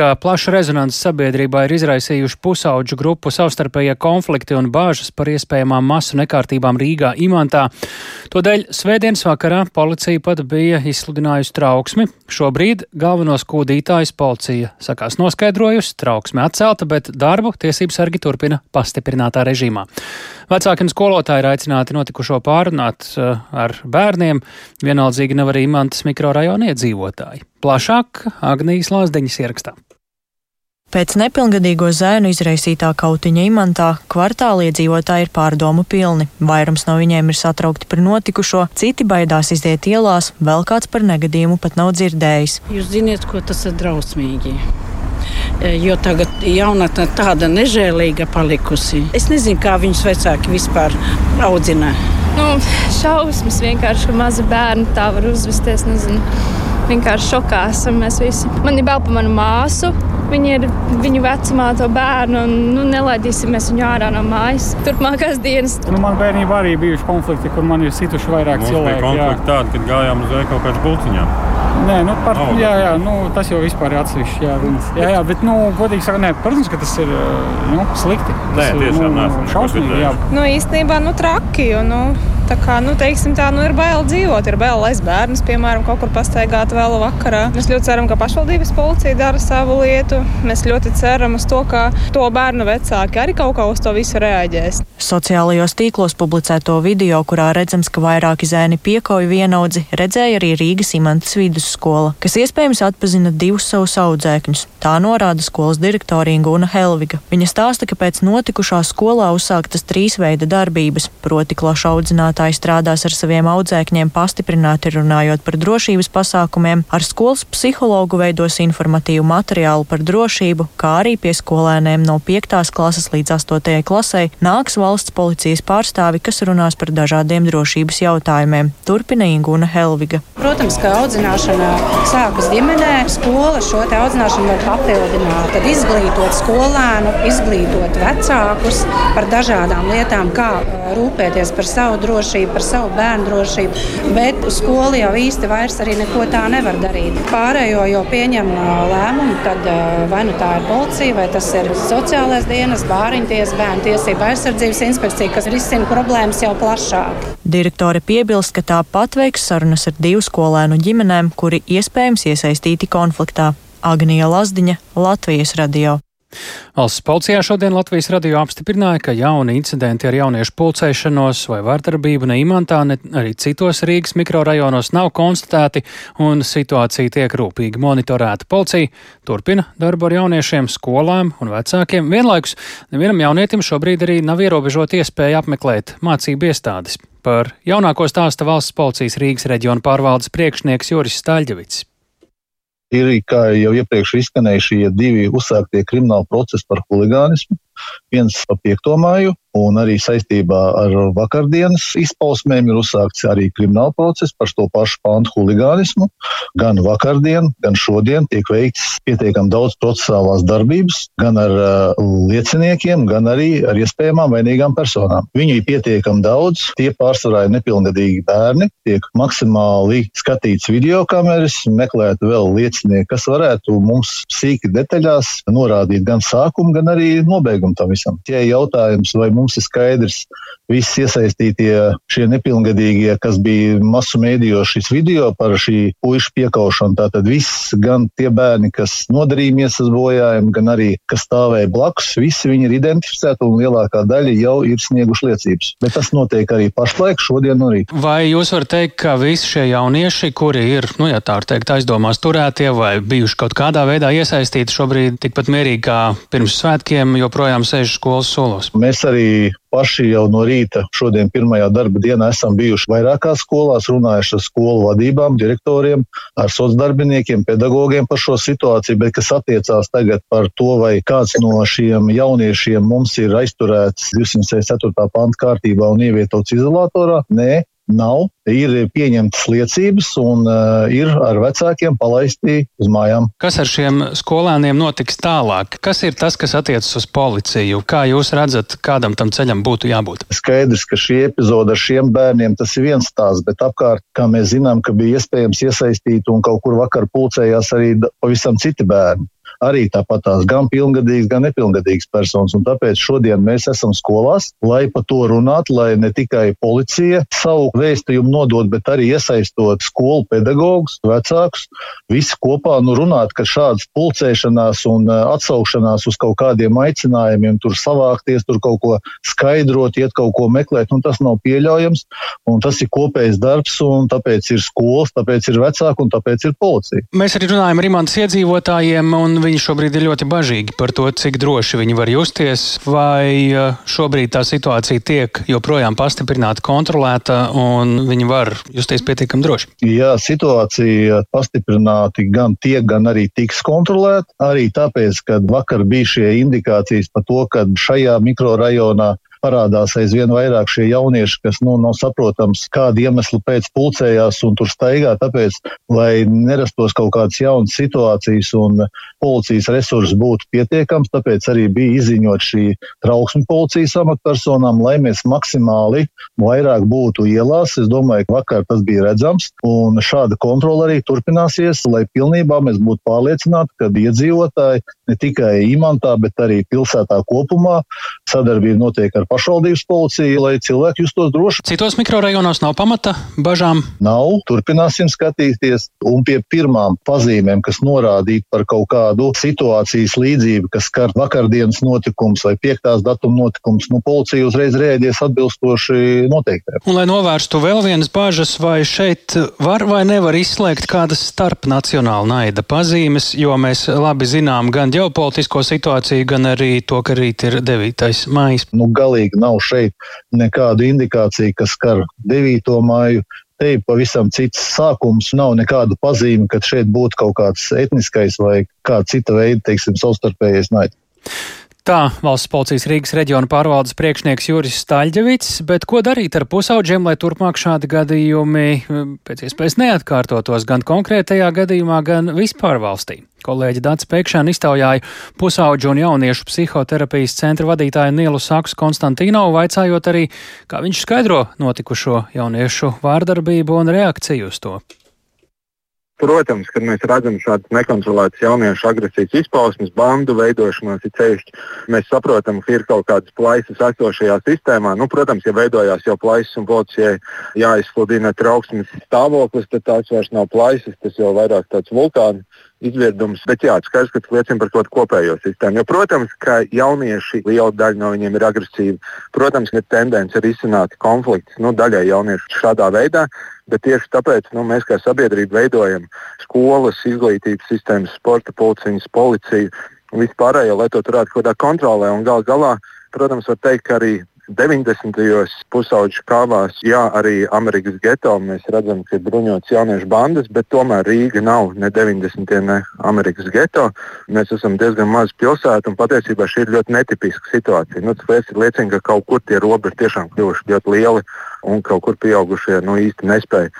Plaša rezonanci sabiedrībā ir izraisījuši pusauģu grupu savstarpējie konflikti un bāžas par iespējamām masu nekārtībām Rīgā imantā. Todēļ svētdienas vakarā policija pat bija izsludinājusi trauksmi. Šobrīd galvenos kūdītājus policija sakās noskaidrojusi, trauksme atcelta, bet darbu tiesības sargi turpina pastiprinātā režīmā. Vecāki un skolotāji ir aicināti notikušo pārunāt eh, ar bērniem, vienaldzīgi nav arī imantas mikrorajona iedzīvotāji. Plašāk Agnijas Lāsdeņas ierakstā. Pēc nepilngadīgo zēnu izraisītā kautiņa imantā kvartāla iedzīvotāji ir pārdomu pilni. Vairums no viņiem ir satraukti par notikušo, citi baidās iziet ielās, vēl kāds par negadījumu pat nav dzirdējis. Jūs zināt, ko tas ir drausmīgi. E, jo tagad jaunatne tāda nežēlīga palikusi. Es nezinu, kā viņus vecāki vispār audzina. Nu, šausmas vienkārši, ka mazi bērni tā var uzvesties. Nezinu vienkārši šokā esam mēs visi. Man ir bail par manu māsu. Viņa ir viņu vecumā, to bērnu, un nu, nelaidīsimies viņu ārā no mājas. Turpmākās dienas. Nu, man bērnībā arī bijuši konflikti, kur man ir situši vairāk Mums cilvēku. Bija konflikti tādi, kad gājām uz veikalu pēc bulciņām. Nē, nu, par, jā, jā, nu, tas jau vispār ir atsevišķi. Jā, jā, jā, bet, nu, godīgi sakot, protams, ka tas ir nu, slikti. Nē, tas tiešām nu, šausmīgi. Nu, īstenībā, nu, traki. Jo, nu, tā kā, nu, teiksim, tā, nu, ir bail dzīvot, ir bail laist bērnus, piemēram, kaut kur pastaigāt vēl vakarā. Mēs ļoti ceram, ka pašvaldības policija dara savu lietu. Mēs ļoti ceram uz to, ka to bērnu vecāki arī kaut kā uz to visu reaģēs. Sociālajos tīklos publicēto video, kurā redzams, ka vairāki zēni piekauj vienaudzi, redzēja arī Rīgas imantas vidusskola, kas iespējams atpazina divus savus audzēkņus. Tā norāda skolas direktore Ingūna Helviga. Viņa stāsta, ka pēc notikušā skolā uzsāktas trīs veida darbības, proti klašu audzinātāji strādās ar saviem audzēkņiem pastiprināti runājot par drošības pasākumiem, ar skolas psihologu veidos informatīvu materiālu par drošību, kā arī pie skolēniem no 5. klases līdz 8. klasē nāks valsts policijas pārstāvi, kas runās par dažādiem drošības jautājumiem. Turpina Ingūna Helviga. Protams, ka audzināšana sākas ģimenē. Skola šo audzināšanu var papildināt, tad izglītot skolēnu, izglītot vecākus par dažādām lietām, kā rūpēties par savu drošību, par savu bērnu drošību. Bet skola jau īsti vairs arī neko tā nevar darīt. Pārējo jau pieņem lēmumu, uh, vai nu tā ir policija, vai tas ir sociālais dienas, bāriņties, bērnu tiesība aizsardzības inspekcija, kas risina problēmas jau plašāk. Direktore piebilst, ka tāpat veiks sarunas ar divu skolēnu ģimenēm, kuri iespējams iesaistīti konfliktā. Agnija Lazdiņa, Latvijas radio. Valsts policijā šodien Latvijas radio apstiprināja, ka jauni incidenti ar jauniešu pulcēšanos vai vardarbību ne imantā, ne arī citos Rīgas mikrorajonos nav konstatēti, un situācija tiek rūpīgi monitorēta. Policija turpina darbu ar jauniešiem, skolām un vecākiem. Vienlaikus nevienam jaunietim šobrīd arī nav ierobežota iespēja apmeklēt mācību iestādes. Par jaunāko stāsta valsts policijas Rīgas reģiona pārvaldes priekšnieks Juris Staļģevits. Ir, kā jau iepriekš izskanēja, šie divi uzsāktie krimināli procesi par huligānismu. Viens pa 5. māju, un arī saistībā ar vakardienas izpausmēm ir uzsākts arī krimināla process par to pašu pantu huligānismu. Gan vakardien, gan šodien tiek veikts pietiekami daudz procesuālās darbības, gan ar uh, lieciniekiem, gan arī ar iespējamām vainīgām personām. Viņu ir pietiekami daudz, tie pārsvarā ir nepilngadīgi bērni, tiek maksimāli skatīts video kameras, meklēt vēl liecinieki, kas varētu mums sīki detaļās norādīt gan sākumu, gan arī nobeigumu tam visam. Tie jautājums, vai mums ir skaidrs, visi iesaistītie šie nepilngadīgie, kas bija masu mēdījos šis video par šī puišu piekaušanu, tātad viss, gan tie bērni, kas nodarīja miesas bojājumu, gan arī, kas stāvēja blakus, visi viņi ir identificēti un lielākā daļa jau ir snieguši liecības. Bet tas notiek arī pašlaik, šodien un rīt. Vai jūs varat teikt, ka visi šie jaunieši, kuri ir, nu, ja tā var teikt, aizdomās turētie vai bijuši kaut kādā veidā iesaistīti, šobrīd tikpat mierīgi kā pirms svētkiem, joprojām joprojām sēž skolas solos. Mēs arī paši jau no rīta, šodien pirmajā darba dienā, esam bijuši vairākās skolās, runājuši ar skolu vadībām, direktoriem, ar sociāldarbiniekiem, pedagogiem par šo situāciju, bet kas attiecās tagad par to, vai kāds no šiem jauniešiem mums ir aizturēts 204. panta kārtībā un ievietots izolatorā, nē, nav. Ir pieņemtas liecības un uh, ir ar vecākiem palaisti uz mājām. Kas ar šiem skolēniem notiks tālāk? Kas ir tas, kas attiecas uz policiju? Kā jūs redzat, kādam tam ceļam būtu jābūt? Skaidrs, ka šī epizode ar šiem bērniem tas ir viens stāsts, bet apkārt, kā mēs zinām, ka bija iespējams iesaistīt un kaut kur vakar pulcējās arī pavisam citi bērni. Arī tāpat tās gan pilngadīgas, gan nepilngadīgas personas. Un tāpēc šodien mēs esam skolās, lai par to runātu, lai ne tikai policija savu vēstījumu nodod, bet arī iesaistot skolu pedagogus, vecākus, visi kopā nu, runāt, ka šādas pulcēšanās un atsaukšanās uz kaut kādiem aicinājumiem, tur savākties, tur kaut ko skaidrot, iet kaut ko meklēt, nu, tas nav pieļaujams. Tas ir kopējs darbs, un tāpēc ir skolas, tāpēc ir vecāki un tāpēc ir policija. Mēs arī runājam ar Rimantas iedzīvotājiem, un viņi šobrīd ir ļoti bažīgi par to, cik droši viņi var justies. Vai šobrīd tā situācija tiek joprojām pastiprināta, kontrolēta, un viņi var justies pietiekami droši? Jā, situācija pastiprināti gan tiek, gan arī tiks kontrolēta. Arī tāpēc, ka vakar bija šie indikācijas par to, ka šajā mikrorajonā parādās aizvien vairāk šie jaunieši, kas nu, nav saprotams, kāda iemesla pēc pulcējās un tur staigā, tāpēc, lai nerastos kaut kādas jaunas situācijas un policijas resursi būtu pietiekams, tāpēc arī bija izziņot šī trauksme policijas amatpersonām, lai mēs maksimāli vairāk būtu ielās. Es domāju, ka vakar tas bija redzams, un šāda kontrola arī turpināsies, lai pilnībā mēs būtu pārliecināti, ka iedzīvotāji ne tikai Imantā, bet arī pilsētā kopumā sadarbība notiek ar pašvaldības policiju, lai cilvēki justos droši. Citos mikrorajonos nav pamata bažām? Nav. Turpināsim skatīties. Un pie pirmām pazīmēm, kas norādītu par kaut kādu situācijas līdzību, kas skar vakardienas notikums vai piektās datuma notikums, nu, policija uzreiz rēģēs atbilstoši noteiktēm. Un, lai novērstu vēl vienas bažas, vai šeit var vai nevar izslēgt kādas starpnacionāla naida pazīmes, jo mēs labi zinām gan ģeopolitisko situāciju, gan arī to, ka rīt ir 9. maijs. Nu, galīgi nav šeit nekādu indikāciju, kas skar 9. māju. Te ir pavisam cits sākums. Nav nekādu pazīmi, ka šeit būtu kaut kāds etniskais vai kāda cita veida, teiksim, savstarpējais naids. Tā valsts policijas Rīgas reģiona pārvaldes priekšnieks Juris Staļģevits, bet ko darīt ar pusauģiem, lai turpmāk šādi gadījumi pēc iespējas neatkārtotos gan konkrētajā gadījumā, gan vispār valstī? Kolēģi Dārts Pēkšēna iztaujāja pusauģu un jauniešu psihoterapijas centra vadītāju Nielu Saksu Konstantīnovu, vaicājot arī, kā viņš skaidro notikušo jauniešu vārdarbību un reakciju uz to. Protams, kad mēs redzam šādas nekontrolētas jauniešu agresijas izpausmes, bandu veidošanos, ir ceļš, mēs saprotam, ka ir kaut kādas plaisas esošajā sistēmā. Nu, protams, ja veidojās jau plaisas un policijai jāizsludina trauksmes stāvoklis, tad tās vairs nav plaisas, tas jau vairāk tāds vulkāns izvirdums. Bet jā, skaidrs, ka tas liecina par kaut kādu kopējo sistēmu. Jo, protams, ka jaunieši, liela daļa no viņiem ir agresīvi. Protams, ir tendence risināt konfliktus nu, daļai jauniešu šādā veidā. Bet tieši tāpēc nu, mēs kā sabiedrība veidojam skolas, izglītības sistēmas, sporta pulciņas, policiju vispārējo, lai to turētu kaut kādā kontrolē. Un gal galā, protams, var teikt, ka arī 90. pusauģu kāvās, jā, arī Amerikas geto mēs redzam, ka ir bruņots jauniešu bandas, bet tomēr Rīga nav ne 90. ne Amerikas geto. Mēs esam diezgan maza pilsēta un patiesībā šī ir ļoti netipiska situācija. Nu, tas liecina, ka kaut kur tie robeži tiešām kļuvuši ļoti lieli un kaut kur pieaugušie nu, īsti nespēja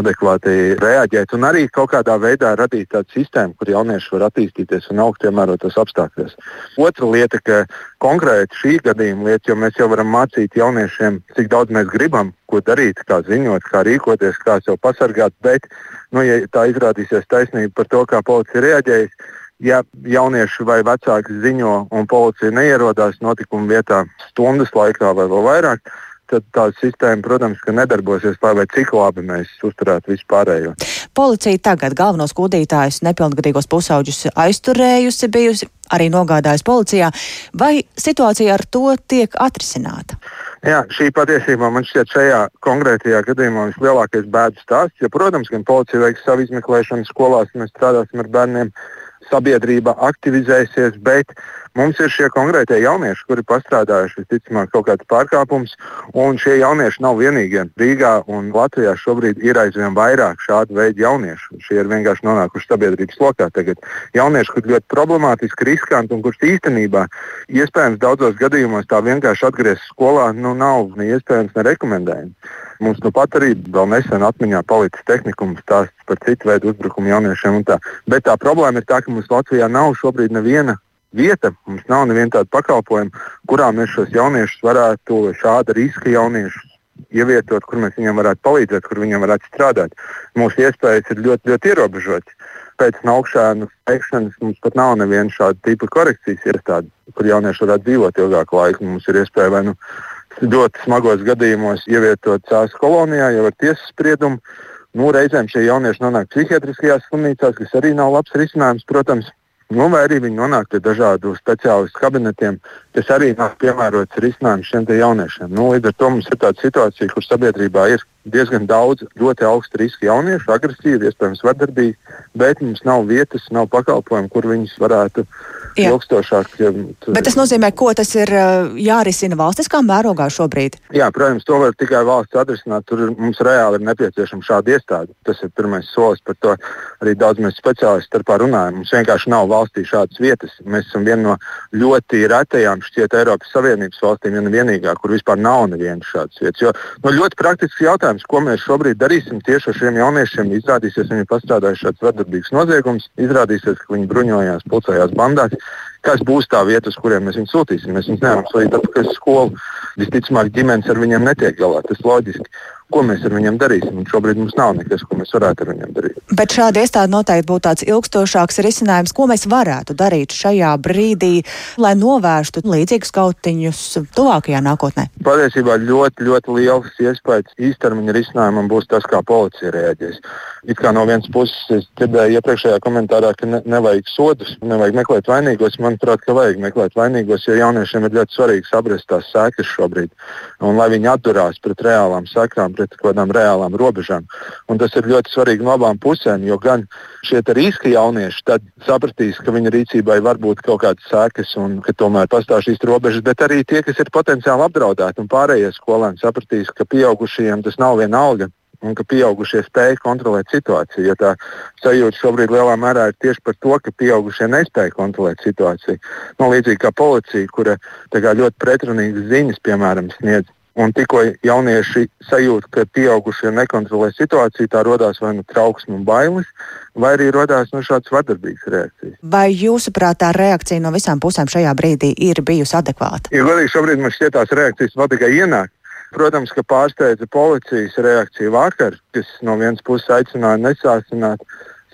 adekvāti reaģēt. Un arī kaut kādā veidā radīt tādu sistēmu, kur jaunieši var attīstīties un augt piemērotos apstākļos. Otra lieta, ka konkrēti šī gadījuma lieta, jo mēs jau varam mācīt jauniešiem, cik daudz mēs gribam, ko darīt, kā ziņot, kā rīkoties, kā sev pasargāt. Bet, nu, ja tā izrādīsies taisnība par to, kā policija reaģējas, ja jaunieši vai vecāki ziņo un policija neierodās notikuma vietā stundas laikā vai vēl vairāk, tad tā sistēma, protams, nedarbosies vai cik labi mēs uzturētu vispārējo. Policija tagad galvenos kūdītājus nepilngadīgos pusauģus aizturējusi, bijusi arī nogādājusi policijā. Vai situācija ar to tiek atrisināta? Jā, šī patiesībā man šķiet šajā konkrētajā gadījumā vislielākais bēdu stāsts. Jo, protams, gan policija veiks savu izmeklēšanu skolās, mēs strādāsim ar bērniem, sabiedrība aktivizēsies, bet Mums ir šie konkrētie jaunieši, kuri pastrādājuši visticamāk kaut kāds pārkāpums, un šie jaunieši nav vienīgie. Rīgā un Latvijā šobrīd ir aizvien vairāk šādu veidu jauniešu. Šie ir vienkārši nonākuši sabiedrības lokā. Tagad jaunieši, kuriem ļoti problemātiski, riskanti un kurš īstenībā iespējams daudzos gadījumos tā vienkārši atgriezties skolā, nu nav ne iespējams, ne rekomendējams. Mums nu pat arī vēl nesen atmiņā palicis tehnikums stāsts par citu veidu uzbrukumu jauniešiem. Tā. Bet tā problēma ir tā, ka mums Latvijā nav šobrīd neviena vieta, mums nav neviena tāda pakalpojuma, kurā mēs šos jauniešus varētu, šāda riska jauniešus ievietot, kur mēs viņiem varētu palīdzēt, kur viņiem varētu strādāt. Mūsu iespējas ir ļoti, ļoti ierobežotas. pēc naukšanas veikšanas mums pat nav neviena šāda tipa korekcijas iestāde, kur jaunieši varētu dzīvot ilgāku laiku. Mums ir iespēja vai nu ļoti smagos gadījumos ievietot cēlus kolonijā jau ar tiesas spriedumu. Nu, reizēm šie jaunieši nonāk psihiatriskajās slimnīcās, kas arī nav labs risinājums, protams. Nu, vai arī viņi nonāk pie dažādu speciālistu kabinetiem, kas arī nav piemērots risinājums šiem jauniešiem. Nu, līdz ar to mums ir tāda situācija, kur sabiedrībā ir diezgan daudz ļoti augsta riska jauniešu, agresīvi, iespējams, vardarbīgi, bet mums nav vietas, nav pakalpojumu, kur viņus varētu Jā. ilgstošāk. Bet tas nozīmē, ko tas ir jārisina valstiskā mērogā šobrīd? Jā, protams, to var tikai valsts atrisināt. Tur mums reāli ir nepieciešama šāda iestāde. Tas ir pirmais solis, par to arī daudz mēs speciālisti starpā runājam. Mums vienkārši nav valstī šādas vietas. Mēs esam viena no ļoti retajām šķiet Eiropas Savienības valstīm, ne vienīgā, kur vispār nav nevienas šādas vietas. Jo no ļoti praktisks jautājums jautājums, ko mēs šobrīd darīsim tieši ar šiem jauniešiem. Izrādīsies, viņi ir pastrādājuši šādus vardarbīgus noziegumus, izrādīsies, ka viņi bruņojās, pulcējās bandās. Kas būs tā vieta, uz kuriem mēs viņus sūtīsim? Mēs viņus nevaram sūtīt atpakaļ uz skolu. Visticamāk, ģimenes ar viņiem netiek galā. Tas loģiski ko mēs ar viņiem darīsim. Un šobrīd mums nav nekas, ko mēs varētu ar viņiem darīt. Bet šāda iestāde noteikti būtu tāds ilgstošāks risinājums, ko mēs varētu darīt šajā brīdī, lai novērstu līdzīgus kautiņus tuvākajā nākotnē. Patiesībā ļoti, ļoti liels iespējas īstermiņa risinājumam būs tas, kā policija reaģēs. It kā no vienas puses es dzirdēju iepriekšējā komentārā, ka ne, nevajag sodus, nevajag meklēt vainīgos. Manuprāt, ka vajag meklēt vainīgos, jo jauniešiem ir ļoti svarīgi saprast tās sekas šobrīd. Un lai viņi atturās pret reālām sekām, pret kādām reālām robežām. Un tas ir ļoti svarīgi no abām pusēm, jo gan šie riska jaunieši sapratīs, ka viņa rīcībai var būt kaut kādas sekas un ka tomēr pastāv šīs robežas, bet arī tie, kas ir potenciāli apdraudēti un pārējie skolēni sapratīs, ka pieaugušajiem tas nav vienalga un ka pieaugušie spēj kontrolēt situāciju. Jo tā sajūta šobrīd lielā mērā ir tieši par to, ka pieaugušie nespēja kontrolēt situāciju. No nu, līdzīgi kā policija, kura ļoti pretrunīgas ziņas, piemēram, sniedz Un tikko jaunieši sajūt, ka pieaugušie nekontrolē situāciju, tā radās vai nu trauksme un bailes, vai arī radās nu, šādas vardarbīgas reakcijas. Vai jūsuprāt, tā reakcija no visām pusēm šajā brīdī ir bijusi adekvāta? Ja godīgi šobrīd man šķiet, tās reakcijas vēl tikai ienāk. Protams, ka pārsteidza policijas reakcija vakar, kas no vienas puses aicināja nesācināt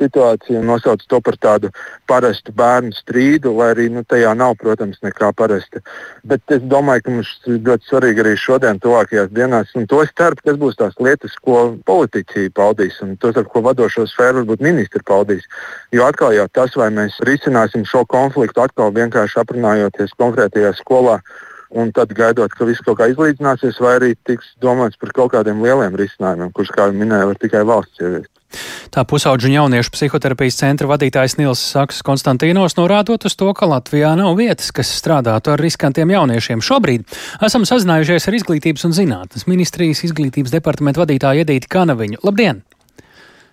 situācija un nosauc to par tādu parastu bērnu strīdu, lai arī nu, tajā nav, protams, nekā parasta. Bet es domāju, ka mums ļoti svarīgi arī šodien, tuvākajās dienās, un to starp, kas būs tās lietas, ko politiķi paudīs, un to starp, ko vadošo sfēru varbūt ministri paudīs. Jo atkal jau tas, vai mēs risināsim šo konfliktu atkal vienkārši aprunājoties konkrētajā skolā un tad gaidot, ka viss kaut kā izlīdzināsies, vai arī tiks domāts par kaut kādiem lieliem risinājumiem, kurus, kā jau minēju, var tikai valsts ieviest. Tā pusauģu un jauniešu psihoterapijas centra vadītājs Nils Saks Konstantīnos norādot uz to, ka Latvijā nav vietas, kas strādātu ar riskantiem jauniešiem. Šobrīd esam sazinājušies ar Izglītības un zinātnes ministrijas izglītības departamentu vadītāju Edīti Kanaviņu. Labdien!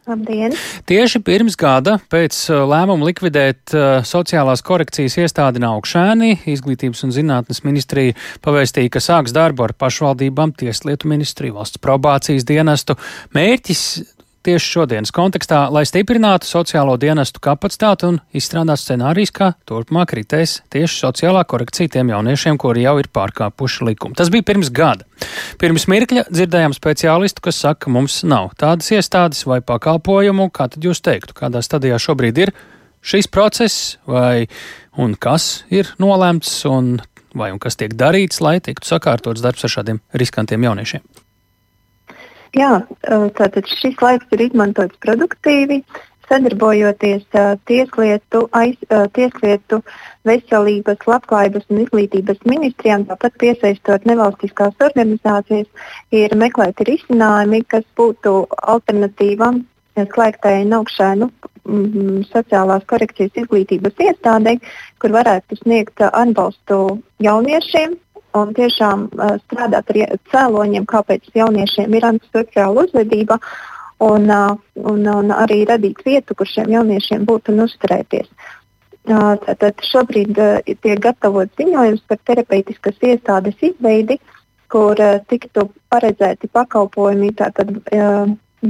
Labdien! Tieši pirms gada pēc uh, lēmuma likvidēt uh, sociālās korekcijas iestādi Naukšēni, Izglītības un zinātnes ministrija pavēstīja, ka sāks darbu ar pašvaldībām, Tieslietu ministriju, valsts probācijas dienestu. Mērķis tieši šodienas kontekstā, lai stiprinātu sociālo dienestu kapacitāti un izstrādāt scenārijus, kā turpmāk ritēs tieši sociālā korekcija tiem jauniešiem, kuri jau ir pārkāpuši likumu. Tas bija pirms gada. Pirms mirkļa dzirdējām speciālistu, kas saka, ka mums nav tādas iestādes vai pakalpojumu. Kā tad jūs teiktu, kādā stadijā šobrīd ir šis process vai un kas ir nolēmts un vai un kas tiek darīts, lai tiktu sakārtots darbs ar šādiem riskantiem jauniešiem? Jā, tātad šis laiks ir izmantots produktīvi, sadarbojoties tieslietu, aiz, tieslietu veselības, labklājības un izglītības ministrijām, tāpat piesaistot nevalstiskās organizācijas, ir meklēti risinājumi, kas būtu alternatīvam slēgtajai naukšēnu sociālās korekcijas izglītības iestādei, kur varētu sniegt atbalstu jauniešiem, un tiešām uh, strādāt ar cēloņiem, kāpēc jauniešiem ir antisociāla uzvedība, un, uh, un, un arī radīt vietu, kur šiem jauniešiem būtu uzturēties. Uh, tātad šobrīd tiek gatavots ziņojums par terapeitiskas iestādes izveidi, kur tiktu paredzēti pakalpojumi tātad,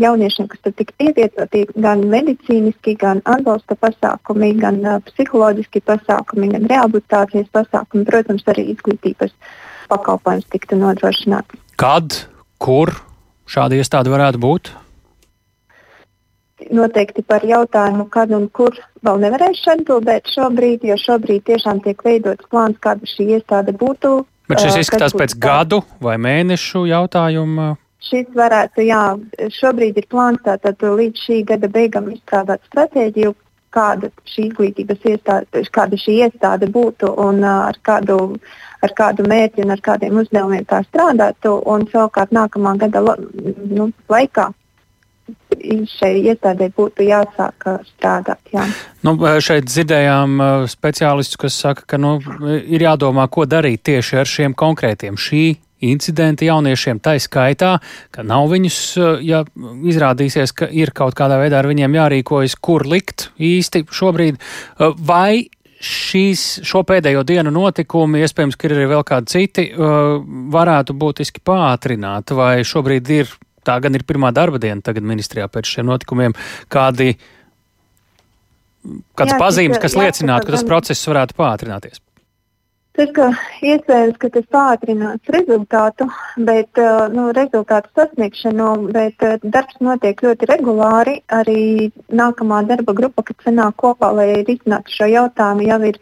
jauniešiem, kas tur tiks ievietoti, gan medicīniski, gan atbalsta pasākumi, gan uh, psiholoģiski pasākumi, gan rehabilitācijas pasākumi, protams, arī izglītības pakalpojums tiktu nodrošināts. Kad, kur šāda iestāde varētu būt? noteikti par jautājumu, kad un kur vēl nevarēšu atbildēt šobrīd, jo šobrīd tiešām tiek veidots plāns, kāda šī iestāde būtu. Bet šis izskatās pēc gadu vai mēnešu jautājumu. Šis varētu, jā, šobrīd ir plāns tātad līdz šī gada beigām izstrādāt stratēģiju, kāda šī izglītības iestāde, kāda šī iestāde būtu un ar kādu, ar kādu mērķi un ar kādiem uzdevumiem tā strādātu. Un savukārt nākamā gada nu, laikā šai iestādē būtu jāsāk strādāt. Jā. Nu, šeit dzirdējām speciālistus, kas saka, ka nu, ir jādomā, ko darīt tieši ar šiem konkrētiem šī incidenti jauniešiem, tā skaitā, ka nav viņus, ja izrādīsies, ka ir kaut kādā veidā ar viņiem jārīkojas, kur likt īsti šobrīd, vai šīs, šo pēdējo dienu notikumi, iespējams, ka ir arī vēl kādi citi, varētu būtiski pātrināt, vai šobrīd ir tā gan ir pirmā darba diena tagad ministrijā pēc šiem notikumiem, kādi, kāds jā, pazīmes, kas liecinātu, ka tas process varētu pātrināties? Tas, ka iespējams, ka tas pātrinās rezultātu, bet uh, nu, rezultātu sasniegšanu, bet uh, darbs notiek ļoti regulāri. Arī nākamā darba grupa, kas sanāk kopā, lai risinātu šo jautājumu, jau ir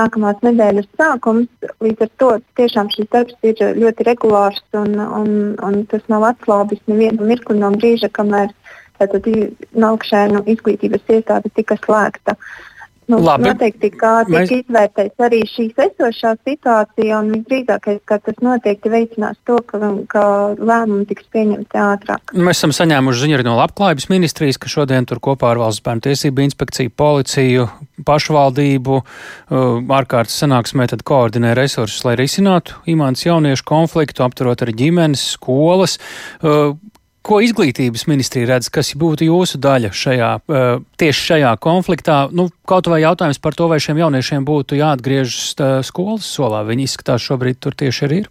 nākamās nedēļas sākums. Līdz ar to tiešām šis darbs ir ļoti regulārs un, un, un tas nav atslābis nevienu mirkli no brīža, kamēr tātad Naukšēnu izglītības iestāde tika slēgta. Uh, Nu, Labi. Noteikti, kā tiek Mēs... izvērtēts arī šīs esošā situācija, un visdrīzākais, ka tas noteikti veicinās to, ka, ka lēmumi tiks pieņemti ātrāk. Mēs esam saņēmuši ziņu arī no labklājības ministrijas, ka šodien tur kopā ar Valsts bērnu tiesību inspekciju, policiju, pašvaldību uh, ārkārtas sanāksmē tad koordinē resursus, lai risinātu imants jauniešu konfliktu, apturot arī ģimenes, skolas. Uh, Ko izglītības ministrija redz, kas būtu jūsu daļa šajā, eh, tieši šajā konfliktā? Nu, kaut vai jautājums par to, vai šiem jauniešiem būtu jāatgriežas skolas solā. Viņi izskatās šobrīd tur tieši arī ir.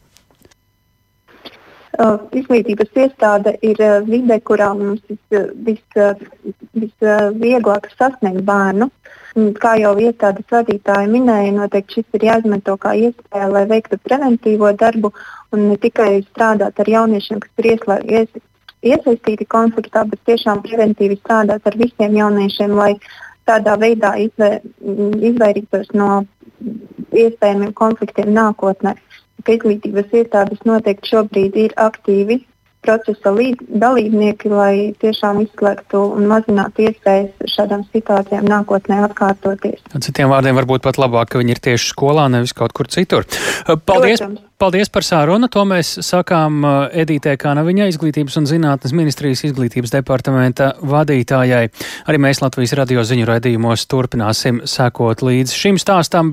Uh, izglītības iestāde ir vide, kurā mums visvieglāk vis, vis, sasniegt bērnu. Kā jau iestādes vadītāji minēja, noteikti šis ir jāizmanto kā iespēja, lai veiktu preventīvo darbu un ne tikai strādāt ar jauniešiem, kas ir iesaistīti konfliktā, bet tiešām preventīvi strādāt ar visiem jauniešiem, lai tādā veidā izvē, izvairītos no iespējamiem konfliktiem nākotnē. Izglītības iestādes noteikti šobrīd ir aktīvi procesa dalībnieki, lai tiešām izslēgtu un mazinātu iespējas šādām situācijām nākotnē atkārtoties. Citiem vārdiem varbūt pat labāk, ka viņi ir tieši skolā, nevis kaut kur citur. Paldies! Protams. Paldies par sārunu. To mēs sakām Edītē Kanaviņai, Izglītības un zinātnes ministrijas izglītības departamenta vadītājai. Arī mēs Latvijas radio ziņu raidījumos turpināsim sekot līdz šim stāstam.